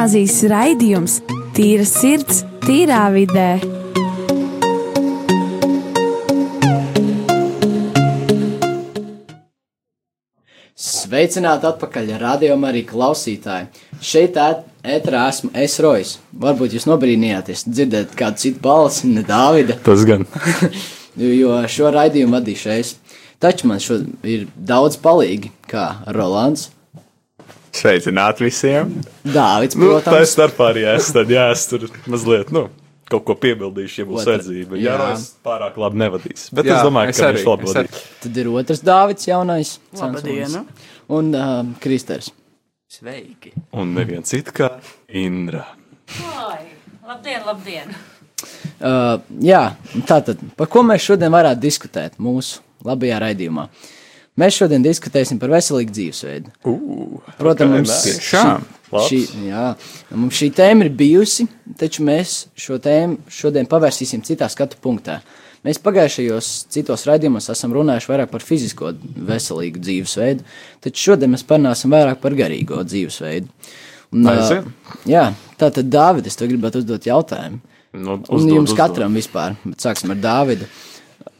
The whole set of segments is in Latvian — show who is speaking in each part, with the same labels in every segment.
Speaker 1: gimnāzijas raidījums Tīra sirds, tīrā vidē.
Speaker 2: Sveicināti atpakaļ rādījumā arī klausītāji. Šeit ēt- ēterā esmu es Rojas. Varbūt jūs nobrīnījāties, dzirdēt kādu citu balsi, ne Dāvida,
Speaker 3: Tas gan.
Speaker 2: jo- šo raidījumu vadīšu es. Taču man šo ir daudz palīgi, kā Rolands,
Speaker 3: Sveicināti visiem.
Speaker 2: Dāvids,
Speaker 3: Nu, tā ir
Speaker 2: protams,
Speaker 3: starpā arī es. Tad jā, es tur mazliet, nu, kaut ko piebildīšu, ja būs vajadzība.
Speaker 2: jā.
Speaker 3: Jā, jā es pārāk labi nevadīšu. Bet
Speaker 4: Jā,
Speaker 3: es domāju,
Speaker 4: es
Speaker 3: ka
Speaker 4: arī,
Speaker 3: viņš labi
Speaker 4: es arī.
Speaker 3: vadīs.
Speaker 2: tad ir otrs Dāvids jaunais.
Speaker 5: Labdien!
Speaker 2: Un um, Kristers.
Speaker 5: Sveiki!
Speaker 3: Un neviens cits kā Indra.
Speaker 6: Oi, labdien, labdien!
Speaker 2: Uh, jā, tātad, par ko mēs šodien varētu diskutēt mūsu labajā raidījumā? Mēs šodien diskutēsim par veselīgu dzīvesveidu.
Speaker 3: Uh,
Speaker 2: Protams, mums šī, jā, mums šī tēma ir bijusi, taču mēs šo tēmu šodien pavērsīsim citā skatu punktā. Mēs pagājušajos citos raidījumos esam runājuši vairāk par fizisko veselīgu dzīvesveidu, taču šodien mēs parunāsim vairāk par garīgo dzīvesveidu. Un,
Speaker 3: Aiziet.
Speaker 2: jā, tātad, Dāvid, es tev gribētu uzdot jautājumu.
Speaker 3: Nu,
Speaker 2: Un
Speaker 3: uzdod,
Speaker 2: jums
Speaker 3: uzdod.
Speaker 2: katram vispār, bet sāksim ar Dāvidu.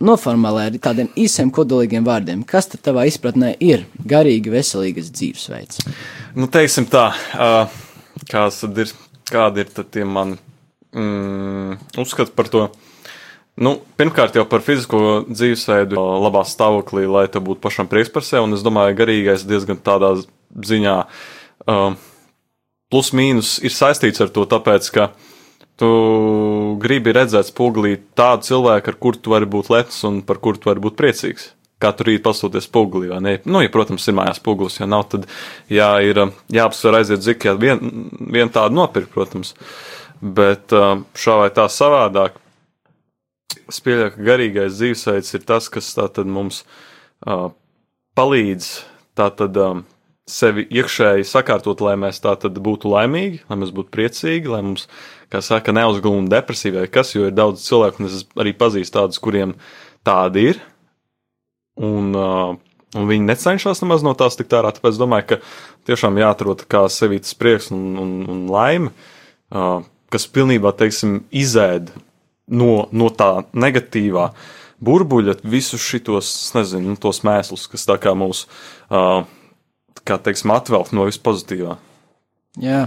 Speaker 2: Noformulē ar tādiem īsiem kodolīgiem vārdiem, kas tad tavā izpratnē ir garīgi veselīgas dzīvesveids.
Speaker 3: Nu, teiksim tā, uh, kāds tad ir, kādi ir tad tie mani mm, uzskati par to? Nu, pirmkārt, jau par fizisko dzīvesveidu, uh, labā stāvoklī, lai te būtu pašam prieks par sevi. Un es domāju, garīgais diezgan tādā ziņā uh, plus mīnus ir saistīts ar to, tāpēc, ka tu gribi redzēt spogulī tādu cilvēku, ar kuru tu vari būt lepns un par kuru tu vari būt priecīgs. Katru rītu pastoties spogulī, vai ne? Nu, ja, protams, ir mājās spogulis, ja nav, tad jā, ir uh, jāapsver aiziet zik, ja vien, vien tādu nopirkt, protams. Bet uh, šā vai tā savādāk, es pieļauju, ka garīgais dzīvesveids ir tas, kas mums uh, palīdz tātad um, sevi iekšēji sakārtot, lai mēs tātad būtu laimīgi, lai mēs būtu priecīgi, lai mums, kā saka, neuzglūna depresija vai kas, jo ir daudz cilvēku, un es arī pazīstu tādus, kuriem tādi ir, un, uh, un viņi necenšas nemaz no tās tik ārā, tāpēc domāju, ka tiešām jāatrod kā sevī tas prieks un, un, un laime, uh, kas pilnībā, teiksim, izēd no, no tā negatīvā burbuļa visus šitos, nezinu, nu, tos mēslus, kas tā kā mūs, uh, kā teiksim, atvelk no vispozitīvā.
Speaker 2: Jā,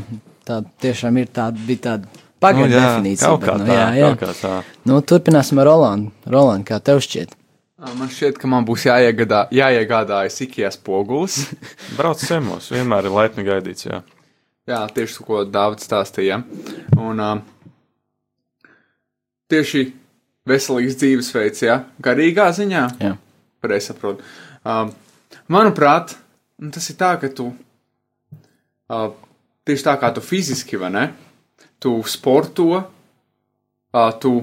Speaker 2: tā tiešām ir tāda, bija tāda pagaidu definīcija.
Speaker 3: kaut kā
Speaker 2: bet, nu,
Speaker 3: tā,
Speaker 2: jā, jā.
Speaker 3: kaut kā tā.
Speaker 2: Nu, turpināsim ar Rolandu. Roland, kā tev šķiet?
Speaker 4: Man šķiet, ka man būs jāiegādā, jāiegādājas ikijas pogulis.
Speaker 3: Brauc ciemos, vienmēr ir laipni gaidīts, jā.
Speaker 4: Jā, tieši ko Dārvids stāstīja. Un uh, tieši veselīgs dzīvesveids, jā, garīgā ziņā.
Speaker 2: Jā.
Speaker 4: Pareizi saprotu. Uh, manuprāt, nu, tas ir tā, ka tu uh, tieši tā kā tu fiziski, vai ne? Tu sporto, uh, tu,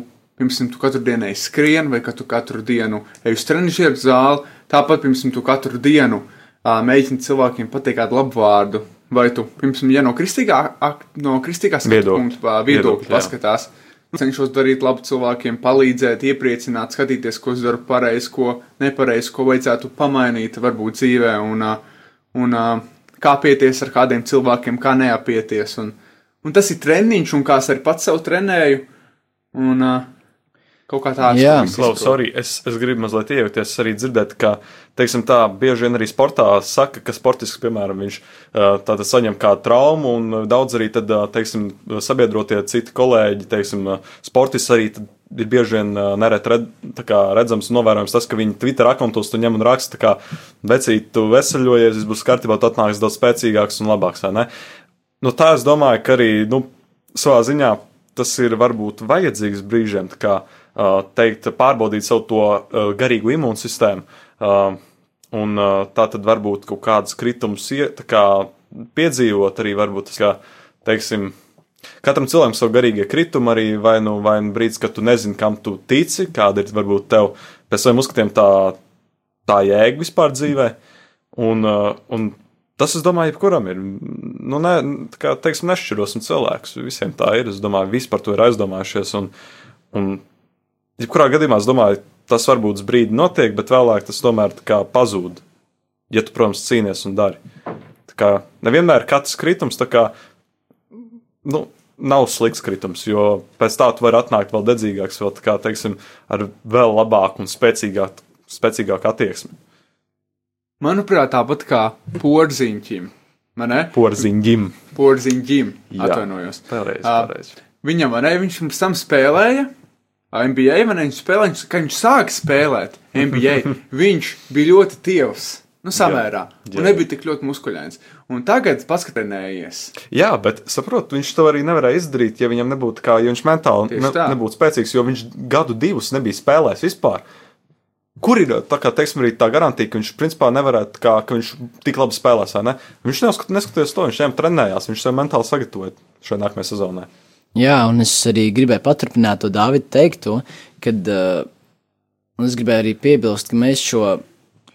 Speaker 4: piemēram, tu katru dienu ej skrien, vai ka tu katru dienu ej uz trenižieru zāli, tāpat, piemēram, tu katru dienu uh, mēģini cilvēkiem pateikt kādu labu vārdu, vai tu, piemēram, ja no kristīgā, ak, no kristīgā
Speaker 3: Viedokļa. Viedokļa,
Speaker 4: paskatās. Cenšos darīt labu cilvēkiem, palīdzēt, iepriecināt, skatīties, ko es daru pareizi, ko nepareizi, ko vajadzētu pamainīt, varbūt dzīvē, un, ā, un ā, kā pieties ar kādiem cilvēkiem, kā neapieties. Un, un tas ir treniņš, un kā es arī pats sev trenēju. Un ā, kaut kā tāds
Speaker 2: Jā.
Speaker 3: Klaus, sorry, es, es gribu mazliet iejaukties, arī dzirdēt, ka, teiksim tā, bieži vien arī sportā saka, ka sportisks, piemēram, viņš tātad saņem kādu traumu, un daudz arī tad, teiksim, sabiedrotie citi kolēģi, teiksim, sportists arī tad ir bieži vien neret red, redzams un novērojams tas, ka viņi Twitter akontos tu ņem un raksta, kā, vecīt, tu veseļojies, viss būs kārtībā, tu atnāks daudz spēcīgāks un labāks? Nu, tā es domāju, ka arī, nu, savā ziņā tas ir varbūt vajadzīgs brīžiem, kā teikt, pārbaudīt savu to garīgu imūnsistēmu. Un tā tad varbūt kaut kādas kritumus kā piedzīvot arī varbūt tas, kā, teiksim, Katram cilvēkam savu garīgie kritumi arī, vai nu, vai nu brīdis, kad tu nezini, kam tu tici, kāda ir varbūt tev pēc saviem uzskatiem tā, tā jēga vispār dzīvē. Un, uh, un tas, es domāju, jebkuram ir. Nu, ne, kā, teiksim, nešķirosim cilvēkus. Visiem tā ir. Es domāju, visi par to ir aizdomājušies. Un, un jebkurā gadījumā, es domāju, tas varbūt uz brīdi notiek, bet vēlāk tas tomēr pazūd. Ja tu, protams, cīnies un dari. Tā kā nevienmēr katrs kritums, tā kā nu, nav slikts kritums, jo pēc tā tu vari atnākt vēl dedzīgāks, vēl kā, teiksim, ar vēl labāku un spēcīgāku, spēcīgāku attieksmi.
Speaker 4: Manuprāt, tāpat kā porziņķim. Man?
Speaker 3: Porziņģim.
Speaker 4: Porziņķim.
Speaker 3: Jā.
Speaker 4: Atvainojos.
Speaker 3: Pareizi,
Speaker 4: Ā,
Speaker 3: pareizi.
Speaker 4: Viņam, vai ne, viņš pirms tam spēlēja. NBA, ne, viņš spēlēja, kad viņš sāka spēlēt NBA, viņš bija ļoti tievs. Nu, samērā.
Speaker 3: Jā.
Speaker 4: Un nebija tik ļoti muskuļains. Un tagad paskatinājies.
Speaker 3: Jā, bet saprotu, viņš to arī nevarēja izdarīt, ja viņam nebūtu kā, ja viņš mentāli ne, nebūtu spēcīgs, jo viņš gadu divus nebija spēlējis vispār. Kur ir tā, kā, teiksim, arī tā garantija, ka viņš principā nevarētu, kā, ka viņš tik labi spēlēs, vai ne? Viņš neskatoties to, viņš viņam trenējās, viņš sev mentāli sagatavoja šai nākamajai sezonai.
Speaker 2: Jā, un es arī gribēju paturpināt to Dāvidu teikto, kad uh, un es gribēju arī piebilst, ka mēs šo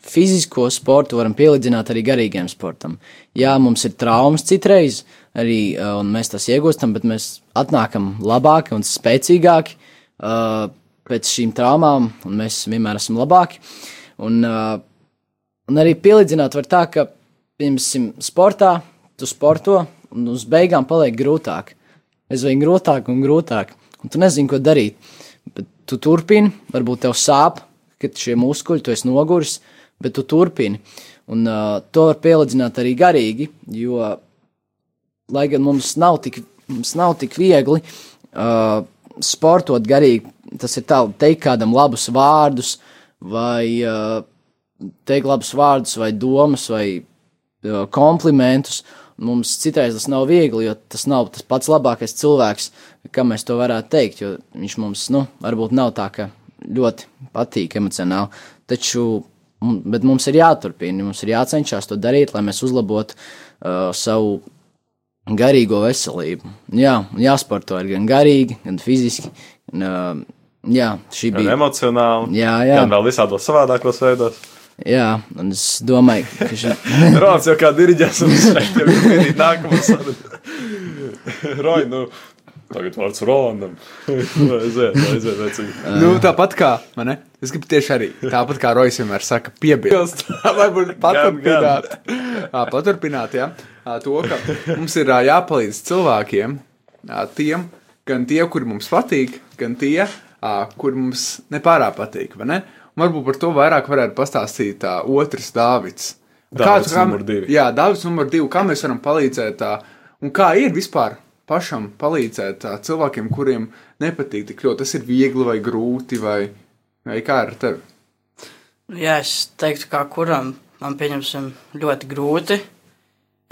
Speaker 2: fizisko sportu varam pielīdzināt arī garīgiem sportam. Jā, mums ir traumas citreiz, arī, uh, mēs tās iegūstam, bet mēs atnākam labāki un spēcīgāki uh, pēc šīm traumām, un mēs vienmēr esam labāki. Un, uh, un arī pielīdzināt var tā, ka, piemēram, sportā tu sporto, un uz beigām paliek grūtāk aizvien grūtāk un grūtāk. Un tu nezini, ko darīt. Bet tu turpini, varbūt tev sāp, kad šie muskuļi, tu esi noguris, bet tu turpini. Un uh, to var pielīdzināt arī garīgi, jo, lai gan mums nav tik, mums nav tik viegli uh, sportot garīgi, tas ir tā, teikt kādam labus vārdus, vai uh, teikt labus vārdus, vai domas, vai uh, komplimentus. Mums citreiz tas nav viegli, jo tas nav tas pats labākais cilvēks, kam mēs to varētu teikt. Viņš mums, nu, varbūt nav tā, ka ļoti patīk emocionāli. Taču, bet mums ir jāturpina, mums ir jācenšas to darīt, lai mēs uzlabotu uh, savu garīgo veselību. Jā, un jāsporto ir gan garīgi, gan fiziski. Un, uh, jā, šī
Speaker 3: Gan
Speaker 2: bija.
Speaker 3: emocionāli,
Speaker 2: Jā, jā.
Speaker 3: gan vēl visādos savādākos veidos.
Speaker 2: Jā, un es domāju, ka šī.
Speaker 3: Rāds jau kā diriģents un šeit jau ir sadaļa. Roj, nu, tagad vārds Rolandam. aiziet, aiziet, vecīgi.
Speaker 4: Nu, tāpat kā, man ne? Es gribu tieši arī, tāpat kā Rojas vienmēr saka, piebilst. Lai būtu paturpināt. Paturpināt. Ā, To, ka mums ir jāpalīdz cilvēkiem, tiem, gan tie, kuri mums patīk, gan tie, kuri mums nepārāk patīk, ne? Un varbūt par to vairāk varētu pastāstīt otrs Dāvids.
Speaker 3: Dāvids
Speaker 4: kā-
Speaker 3: numur divi.
Speaker 4: Jā, Dāvids numur divi. Kā mēs varam palīdzēt, un kā ir vispār pašam palīdzēt cilvēkiem, kuriem nepatīk tik ļoti? Tas ir viegli vai grūti, vai, vai kā ar tevi?
Speaker 5: Jā, es teiktu, kā kuram man pieņemsim ļoti grūti.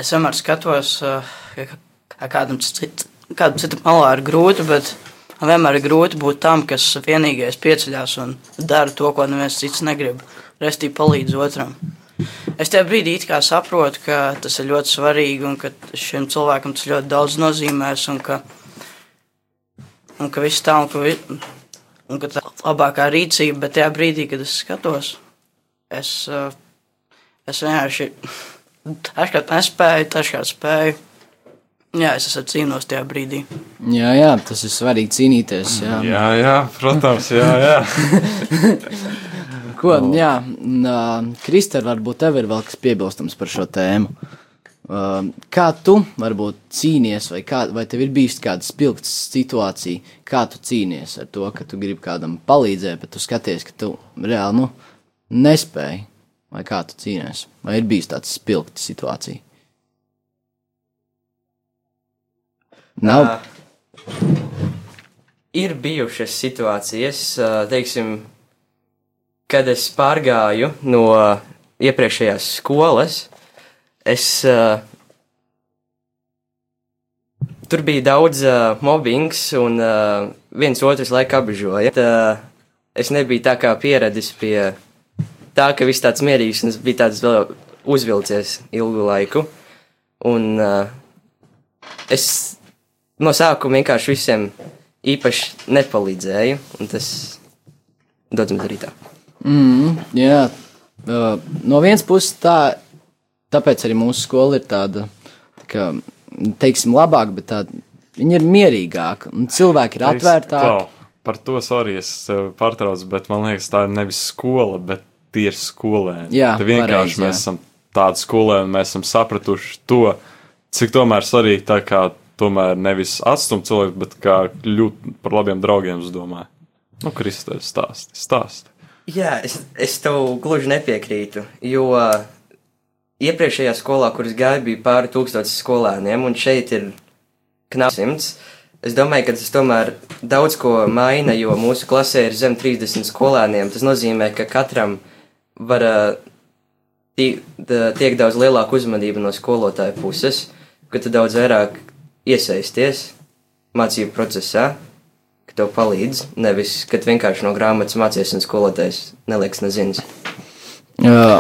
Speaker 5: Es vienmēr skatos, uh, ka kā kādam, cit, kādam citam malā ir grūti, bet man vienmēr ir grūti būt tam, kas vienīgais pieceļās un dara to, ko neviens cits negrib. Restī palīdz otram. Es tajā brīdī saprotu, ka tas ir ļoti svarīgi un ka šim cilvēkam tas ļoti daudz nozīmēs un ka, un ka viss tā un ka, vi, un ka tā ir labākā rīcība, bet tajā brīdī, kad es skatos, es, uh, es vienkārši dažkārt nespēju, dažkārt spēju. Jā, es esmu cīnos tajā brīdī.
Speaker 2: Jā, jā, tas ir svarīgi cīnīties. Jā,
Speaker 3: Jā, jā, protams, jā, jā.
Speaker 2: Ko, jā un, uh, Kristēn, varbūt tev ir vēl kas piebilstams par šo tēmu. Uh, kā tu varbūt cīnies, vai, kā, vai tev ir bijusi kāda spilgta situācija, kā tu cīnies ar to, ka tu gribi kādam palīdzēt, bet tu skaties, ka tu reāli nu, nespēji, vai kā tu cīnies, vai ir bijusi tāda spilgta situācija? Nav.
Speaker 7: Ā, Ir bijušas situācijas, ā, teiksim, kad es pārgāju no iepriekšējās skolas. Es, ā, tur bija daudz uh, mobbings, un uh, viens otrs laikā apbežoja. Uh, es nebiju tā kā pieradis pie tā, ka viss tāds mierīgs, un es biju tāds vēl uzvilcies ilgu laiku. Un uh, es no sākuma vienkārši visiem īpaši nepalīdzēju, un tas dodas arī tā.
Speaker 2: Mm, jā, uh, no vienas puses tā, tāpēc arī mūsu skola ir tāda, tā kā, teiksim, labāka, bet tāda, viņi ir mierīgāki un cilvēki ir atvērtāki.
Speaker 3: Klau, Par to arī es pārtraucu, bet man liekas, tā ir nevis skola, bet tie ir skolēni.
Speaker 2: Jā,
Speaker 3: Te vienkārši
Speaker 2: pareizi, jā.
Speaker 3: mēs esam tādi skolēni, mēs esam sapratuši to, cik tomēr svarīgi tā kā tomēr nevis atstumt cilvēku, bet kā kļūt par labiem draugiem, es domāju. Nu, Kristēns stāsti, stāsti.
Speaker 7: Jā, es, es tev gluži nepiekrītu, jo uh, iepriekšējā skolā, kuras gāju, bija pāri tūkstotis skolēniem, un šeit ir knapi simts. Es domāju, ka tas tomēr daudz ko maina, jo mūsu klasē ir zem 30 skolēniem. Tas nozīmē, ka katram var tiek daudz lielāka uzmanība no skolotāja puses, ka tu daudz vairāk iesaisties mācību procesā, ka tev palīdz, nevis, ka vienkārši no grāmatas mācies un skolotājs neliks nezins.
Speaker 2: Uh,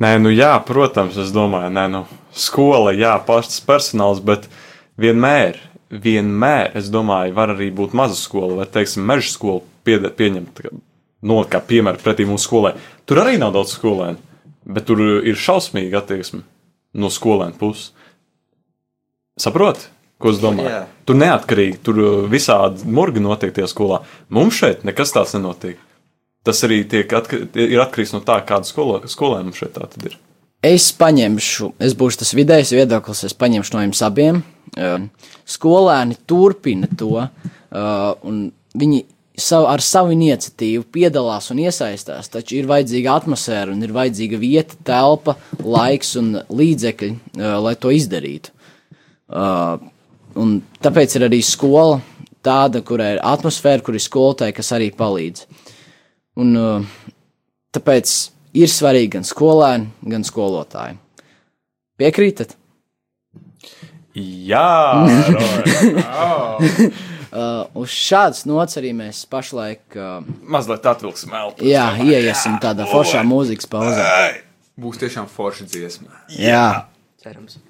Speaker 3: Nē, nu jā, protams, es domāju, nē, nu, skola, jā, pašs personāls, bet vienmēr, vienmēr, es domāju, var arī būt maza skola, vai, teiksim, meža skola piede- pieņemt, no kā piemēra pretī mūsu skolai. Tur arī nav daudz skolēnu, bet tur ir šausmīga attieksme no skolēnu puses. Saproti, ko es domāju?
Speaker 7: Jā.
Speaker 3: Tur neatkarīgi, tur visādi murgi notiek tajā skolā. Mums šeit nekas tāds nenotiek. Tas arī atkar ir atkarīgs no tā, kāda skola, skolēna mums šeit tā tad ir.
Speaker 2: Es paņemšu, es būšu tas vidējais viedoklis, es paņemšu no jums abiem. Skolēni turpina to, un viņi savu, ar savu iniciatīvu piedalās un iesaistās, taču ir vajadzīga atmosfēra un ir vajadzīga vieta, telpa, laiks un līdzekļi, lai to izdarītu. Un tāpēc ir arī skola tāda, kurai ir atmosfēra, kur ir skolotāji, kas arī palīdz. Un, uh, tāpēc ir svarīgi gan skolēni, gan skolotāji. Piekrītat?
Speaker 3: Jā, Roy.
Speaker 2: Uh, uz šādas nots arī mēs pašlaik uh,
Speaker 3: mazliet atvilksim elpu.
Speaker 2: jā, ieiesim tādā foršā mūzikas pauzē.
Speaker 4: Būs tiešām forša dziesma.
Speaker 2: Jā,
Speaker 7: Cerams.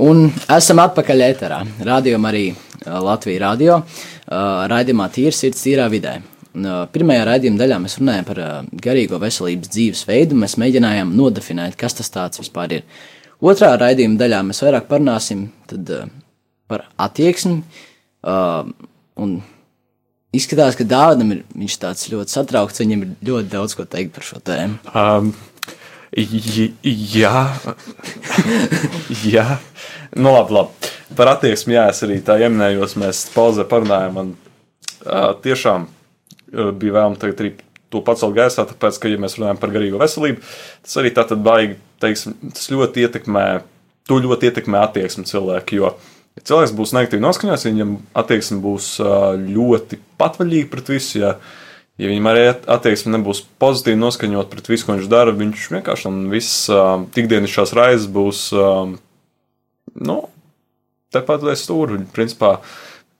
Speaker 2: Un esam atpakaļ ēterā. Radio arī Latvijas radio. Raidījumā tīra sirds tīrā vidē. Uh, Pirmajā raidījuma daļā mēs runājām par uh, garīgo veselības dzīvesveidu. Mēs mēģinājām nodefinēt, kas tas tāds vispār ir. Otrā raidījuma daļā mēs vairāk parunāsim tad, uh, par attieksmi. Uh, un izskatās, ka Dāvidam ir tāds ļoti satraukts. Viņam ir ļoti daudz ko teikt par šo tēmu.
Speaker 3: Um, jā, jā. Nu, labi, labi. Par attieksmi, jā, es arī tā ieminējos. Mēs pauzē parunājām. Man uh, tiešām uh, bija vēlme tagad arī to pacelt gaisā, tāpēc, ka, ja mēs runājam par garīgo veselību, tas arī tā tad baigi, teiksim, tas ļoti ietekmē, to ļoti ietekmē attieksmi cilvēku, jo, ja cilvēks būs negatīvi noskaņots, viņam attieksme būs uh, ļoti patvaļīga pret visu, ja, ja viņam arī attieksme nebūs pozitīvi noskaņot pret visu, ko viņš dara, viņš vienkārši un viss uh, ikdienišķās raizes būs, um, nu, tepat aiz stūra, principā,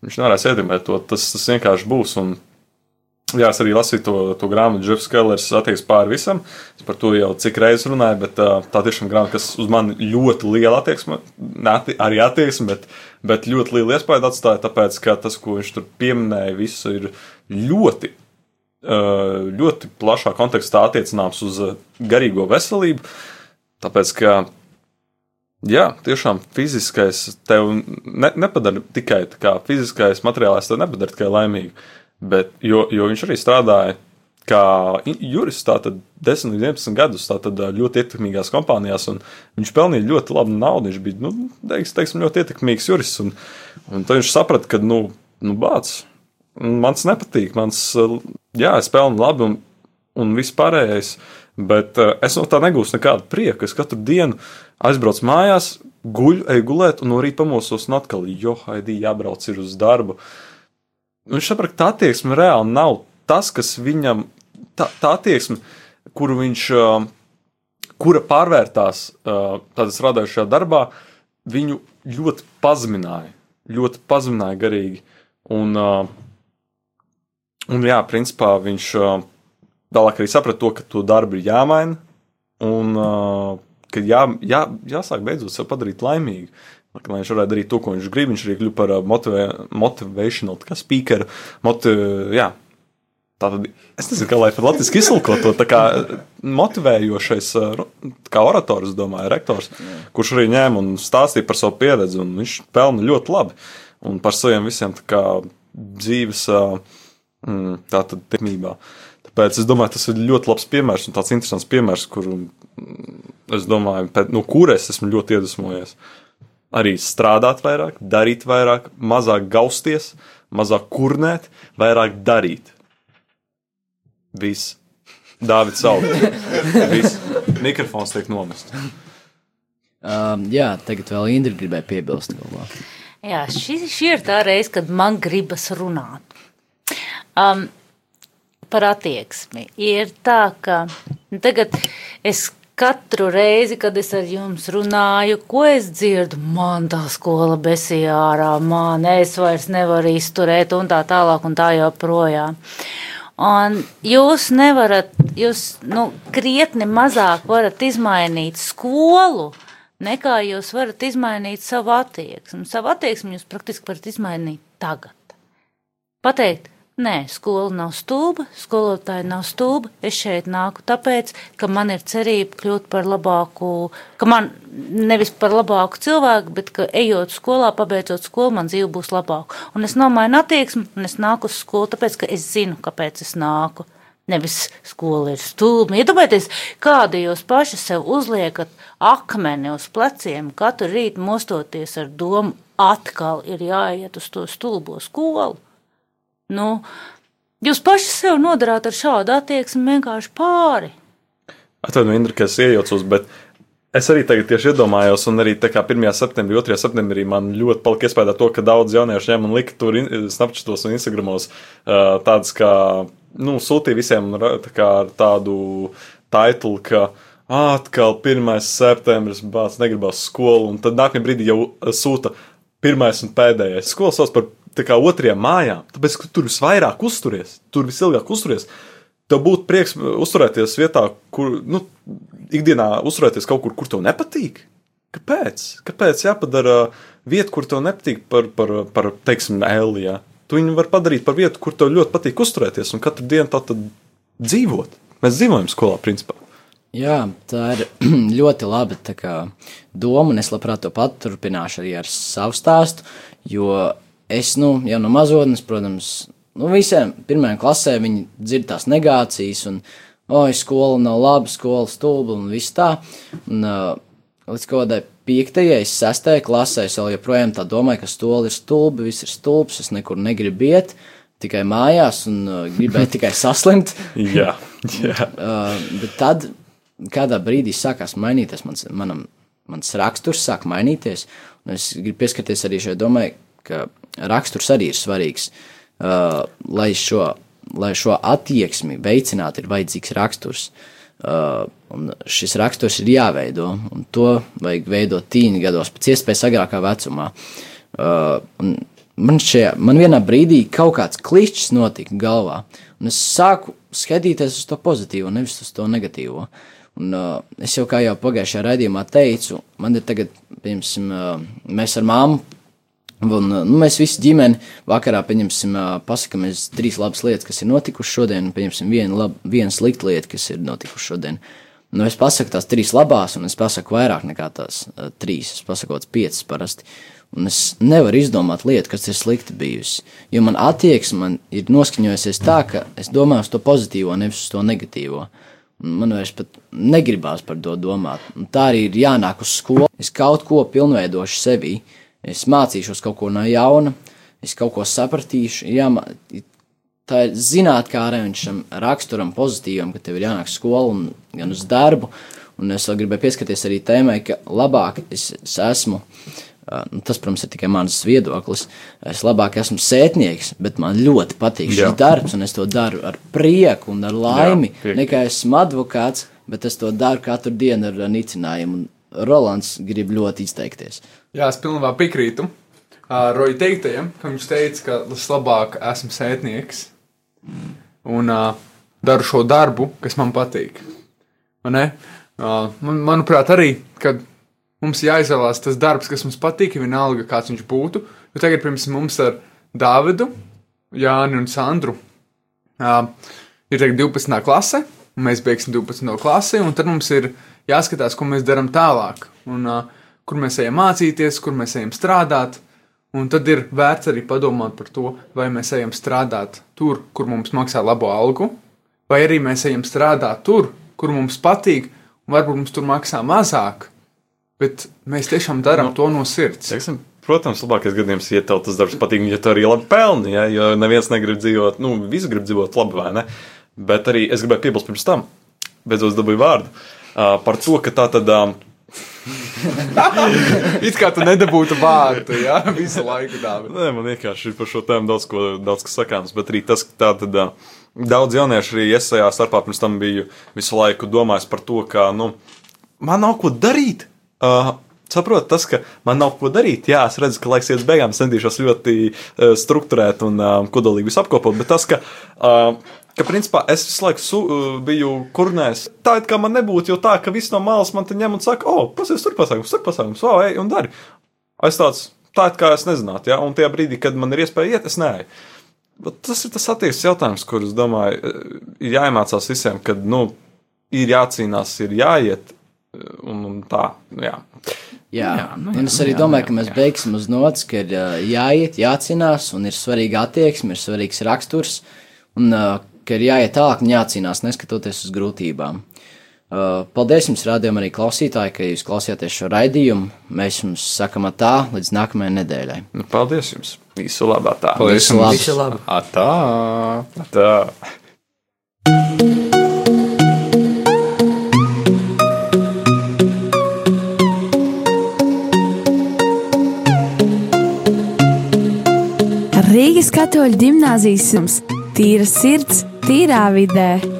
Speaker 3: viņš nevarēs ietekmēt to, tas, tas vienkārši būs, un Jā, es arī lasīju to, to grāmatu, Džefs Kellers attieksmes pāri visam. Es par to jau cik reizes runāju, bet uh, tā tiešām grāmata, kas uz mani ļoti liela attieksme, ne atti- arī attieksme, bet, bet ļoti liela iespēja atstāja, tāpēc, ka tas, ko viņš tur pieminēja, viss ir ļoti, ļoti plašā kontekstā attiecināms uz garīgo veselību. Tāpēc, ka Jā, tiešām fiziskais tev ne, nepadara tikai fiziskais materiālais, tev nepadara tikai laimīgu. Bet, jo, jo viņš arī strādāja kā jurists, tātad 10 līdz 11 gadus, tātad ļoti ietekmīgās kompānijās, un viņš pelnīja ļoti labu naudu. Viņš bija, nu, teiks, teiksim, ļoti ietekmīgs jurists, un, un tad viņš saprata, ka, nu, nu bāc, mans nepatīk, mans, ā, jā, es pelnu labi, un, un viss pārējais, bet uh, es no tā negūstu nekādu prieku. Es katru dienu aizbraucu mājās, guļu, eju gulēt, un no rīta pamosos, un atkal, jo, haidī, jābrauc ir uz darbu. Viņš saprata, ka tā attieksme reāli nav tas, kas viņam, tā, tā attieksme, kuru viņš, uh, kura pārvērtās tādā strādājušajā darbā, viņu ļoti pazemināja, ļoti pazemināja garīgi. Un, uh, un jā, principā viņš vēlāk arī saprata to, ka to darbu ir jāmaina, un ka jā, jā, jāsāk beidzot sev padarīt laimīgu. Lai viņš varētu darīt to, ko viņš grib, viņš arī kļuva par motivē, motivational speakeru. Motiv, jā, tā tad es nezinu, kā lai par latviešu izsulko to tā kā motivējošais, kā orators, domāju, rektors, kurš arī ņēma un stāstīja par savu pieredzi, un viņš pelna ļoti labi. Un par saviem visiem kā dzīves uh, mm, tātad tikmībā. Tāpēc es domāju, tas ir ļoti labs piemērs un tāds interesants piemērs, kuru mm, es domāju, pēc, no kuras esmu ļoti iedvesmojies. Arī strādāt vairāk, darīt vairāk, mazāk gausties, mazāk kurnēt, vairāk darīt. Viss. Dāvids Saut. Viss. Mikrofons tiek nomests.
Speaker 2: Um, jā, tagad vēl Indra gribēja piebilst kaut ko.
Speaker 6: Jā, šī, šī ir tā reize, kad man gribas runāt. Um, par attieksmi. Ir tā, ka tagad es katru reizi, kad es ar jums runāju, ko es dzirdu, man tā skola besīja ārā, man es vairs nevaru izturēt un tā tālāk un tā joprojām. Un jūs nevarat, jūs nu, krietni mazāk varat izmainīt skolu, nekā jūs varat izmainīt savu attieksmi. Savu attieksmi jūs praktiski varat izmainīt tagad. Pateikt, nē, skola nav stulba, skolotāji nav stulba. Es šeit nāku tāpēc, ka man ir cerība kļūt par labāku, ka man nevis par labāku cilvēku, bet ka ejot skolā, pabeidzot skolu, man dzīve būs labāka. Un es nomainu attieksmi, un es nāku uz skolu, tāpēc, ka es zinu, kāpēc es nāku. Nevis skola ir stulba. Iedomājieties, kāda jūs paši sev uzliekat akmeni uz pleciem, katru rītu mostoties ar domu, atkal ir jāiet uz to stulbo skolu. Nu, jūs paši sev nodarāt ar šādu attieksmi vienkārši pāri.
Speaker 3: Atvainojiet, Indra, ka es iejaucos, bet es arī tagad tieši iedomājos, un arī tā kā 1. septembrī, 2. septembrī man ļoti palika iespēja to, ka daudz jauniešu ņem un lika tur Snapchatos un Instagramos uh, tādas kā, nu, sūtīja visiem tā tādu titulu, ka atkal 1. septembris bāc negribas skolu, un tad nākamajā brīdī jau sūta pirmais un pēdējais. Skola sauc par kā otrajām mājām, tāpēc, ka tur visvairāk uzturies, tur visilgāk uzturies. Tev būtu prieks uzturēties vietā, kur, nu, ikdienā uzturēties kaut kur, kur tev nepatīk. Kāpēc? Kāpēc jāpadara vieta, kur tev nepatīk, par, par, par teiksim, Elijā? Tu viņu var padarīt par vietu, kur tev ļoti patīk uzturēties un katru dienu tā tad dzīvot. Mēs dzīvojam skolā, principā.
Speaker 2: Jā, tā ir ļoti laba kā, doma, un es labprāt to paturpināšu arī ar savu stāstu. Jo es nu, jau no mazotnes, protams, nu, visiem pirmajām klasēm viņi dzird tās negācijas, un, oi, skola nav laba, skola stulba un viss tā. Un, uh, līdz kaut kādai piektajai, sestajai klasē es vēl joprojām tā domāju, ka stola ir stulba, viss ir stulbs, es nekur negribu iet. Tikai mājās, un uh, gribēju tikai saslimt.
Speaker 3: Jā, jā.
Speaker 2: Uh, bet tad kādā brīdī sākās mainīties mans, manam, mans raksturs, sāk mainīties. Un es gribu pieskarties arī šai domai, ka raksturs arī ir svarīgs. Uh, lai, šo, lai šo attieksmi veicinātu, ir vajadzīgs raksturs. Uh, šis raksturs ir jāveido, un to vajag veidot tīņa gados, pēc iespējas agrākā vecumā. Uh, man, šajā, man vienā brīdī kaut kāds klišķis notika galvā, un es sāku skatīties uz to pozitīvo, nevis uz to negatīvo. Un, uh, es jau kā jau pagājušajā raidījumā teicu, man ir tagad, piemēram, uh, mēs ar māmu, un uh, nu, mēs visi ģimeni vakarā, pieņemsim, uh, pasakāmies trīs labas lietas, kas ir notikušas šodien, un, pieņemsim, viena, lab, viena slikta lieta, kas ir notikušas šodien. Nu, es pasaku tās trīs labās, un es pasaku vairāk nekā tās uh, trīs. Es pasaku kaut piecas parasti. Un es nevaru izdomāt lietu, kas ir slikti bijusi. Jo man attieksme ir noskaņojusies tā, ka es domāju uz to pozitīvo, nevis uz to negatīvo. Man vairs pat negribās par to domāt. Un tā arī ir jānāk uz skolu. Es kaut ko pilnveidošu sevī, es mācīšos kaut ko no jauna, es kaut ko sapratīšu. Jāmā... Tā ir zināt, kā arī šim raksturam pozitīvam, ka tev ir jānāk uz skolu un gan uz darbu. Un es vēl gribēju pieskarties arī tēmai, ka labāk es, es esmu. Nu, tas, protams, ir tikai mans viedoklis. Es labāk esmu sētnieks, bet man ļoti patīk šis
Speaker 3: Jā.
Speaker 2: darbs, un es to daru ar prieku un ar laimi.
Speaker 3: piekrītu.
Speaker 2: nekā esmu advokāts, bet es to daru katru dienu ar nicinājumu. Un Rolands grib ļoti izteikties.
Speaker 4: Jā, es pilnībā piekrītu. Uh, Roja teiktajam, ka viņš teica, ka es labāk esmu sētnieks un uh, daru šo darbu, kas man patīk. Ne? Uh, man, manuprāt, arī, kad mums jāizvēlās tas darbs, kas mums patīk, vienalga, kāds viņš būtu. Jo tagad, piemēram, mums ar Dāvidu, Jāni un Sandru uh, ir tagad 12. klase, un mēs beigsim 12. klasi, un tad mums ir jāskatās, ko mēs darām tālāk, un uh, kur mēs ejam mācīties, kur mēs ejam strādāt. Un tad ir vērts arī padomāt par to, vai mēs ejam strādāt tur, kur mums maksā labo algu, vai arī mēs ejam strādāt tur, kur mums patīk, un varbūt mums tur maksā mazāk, bet mēs tiešām darām
Speaker 3: Nu,
Speaker 4: to no sirds.
Speaker 3: Teiksim, protams, labākais gadījums, ja tev tas darbs patīk, ja tu arī labi pelni, ja, jo neviens negrib dzīvot, nu, visi grib dzīvot labi, vai ne? Bet arī es gribēju piebilst pirms tam, beidzot dabūju vārdu, uh, par to, ka tā tad. Uh,
Speaker 4: It kā tu nedabūtu vārdu, ja visu laiku dāvā.
Speaker 3: Nē, man vienkārši ir par šo tēmu daudz, ko, daudz kas sakāms, bet arī tas, ka tā tad ā, daudz jauniešu arī esajā starpā pirms tam biju visu laiku domājis par to, ka, nu, man nav ko darīt. Uh, Saprotu, tas, ka man nav ko darīt. Jā, es redzu, ka laiks iet uz beigām, centīšos ļoti uh, struktūrēt un uh, kodolīgi visu apkopot, bet tas, ka, uh, ka principā es visu laiku su, uh, biju kurnēs, tā it kā man nebūtu, jo tā, ka viss no malas man te ņem un saka, o, oh, pasies tur pasākums, tur pasākums, o, ej un dari. Es tāds, tā it kā es nezinātu, ja, un tajā brīdī, kad man ir iespēja iet, es neeju. Bet tas ir tas attieksmes jautājums, kurus, domāju, eh, ir jāiemācās visiem, kad, nu, ir jācīnās, ir jāiet, eh, un, un tā, nu, jā.
Speaker 2: Jā,
Speaker 3: Jā,
Speaker 2: jā, nu
Speaker 3: jā,
Speaker 2: un es
Speaker 3: nu
Speaker 2: arī
Speaker 3: jā,
Speaker 2: domāju,
Speaker 3: nu
Speaker 2: ka
Speaker 3: jā,
Speaker 2: mēs
Speaker 3: jā.
Speaker 2: beigsim uz nots, ka ir ā, jāiet, jācīnās, un ir svarīga attieksme, ir svarīgs raksturs, un ā, ka ir jāiet tālāk un jācīnās, neskatoties uz grūtībām. Uh, Paldies jums, rādījumam, arī klausītāji, ka jūs klausījāties šo raidījumu. Mēs jums sakam tā līdz nākamajai nedēļai.
Speaker 3: Nu, paldies jums! Visu labā tā!
Speaker 2: Visu labu!
Speaker 7: Visu labu!
Speaker 4: Atā!
Speaker 3: tā.
Speaker 1: Rīgas katoļu ģimnāzijas jums tīra sirds, tīrā vidē.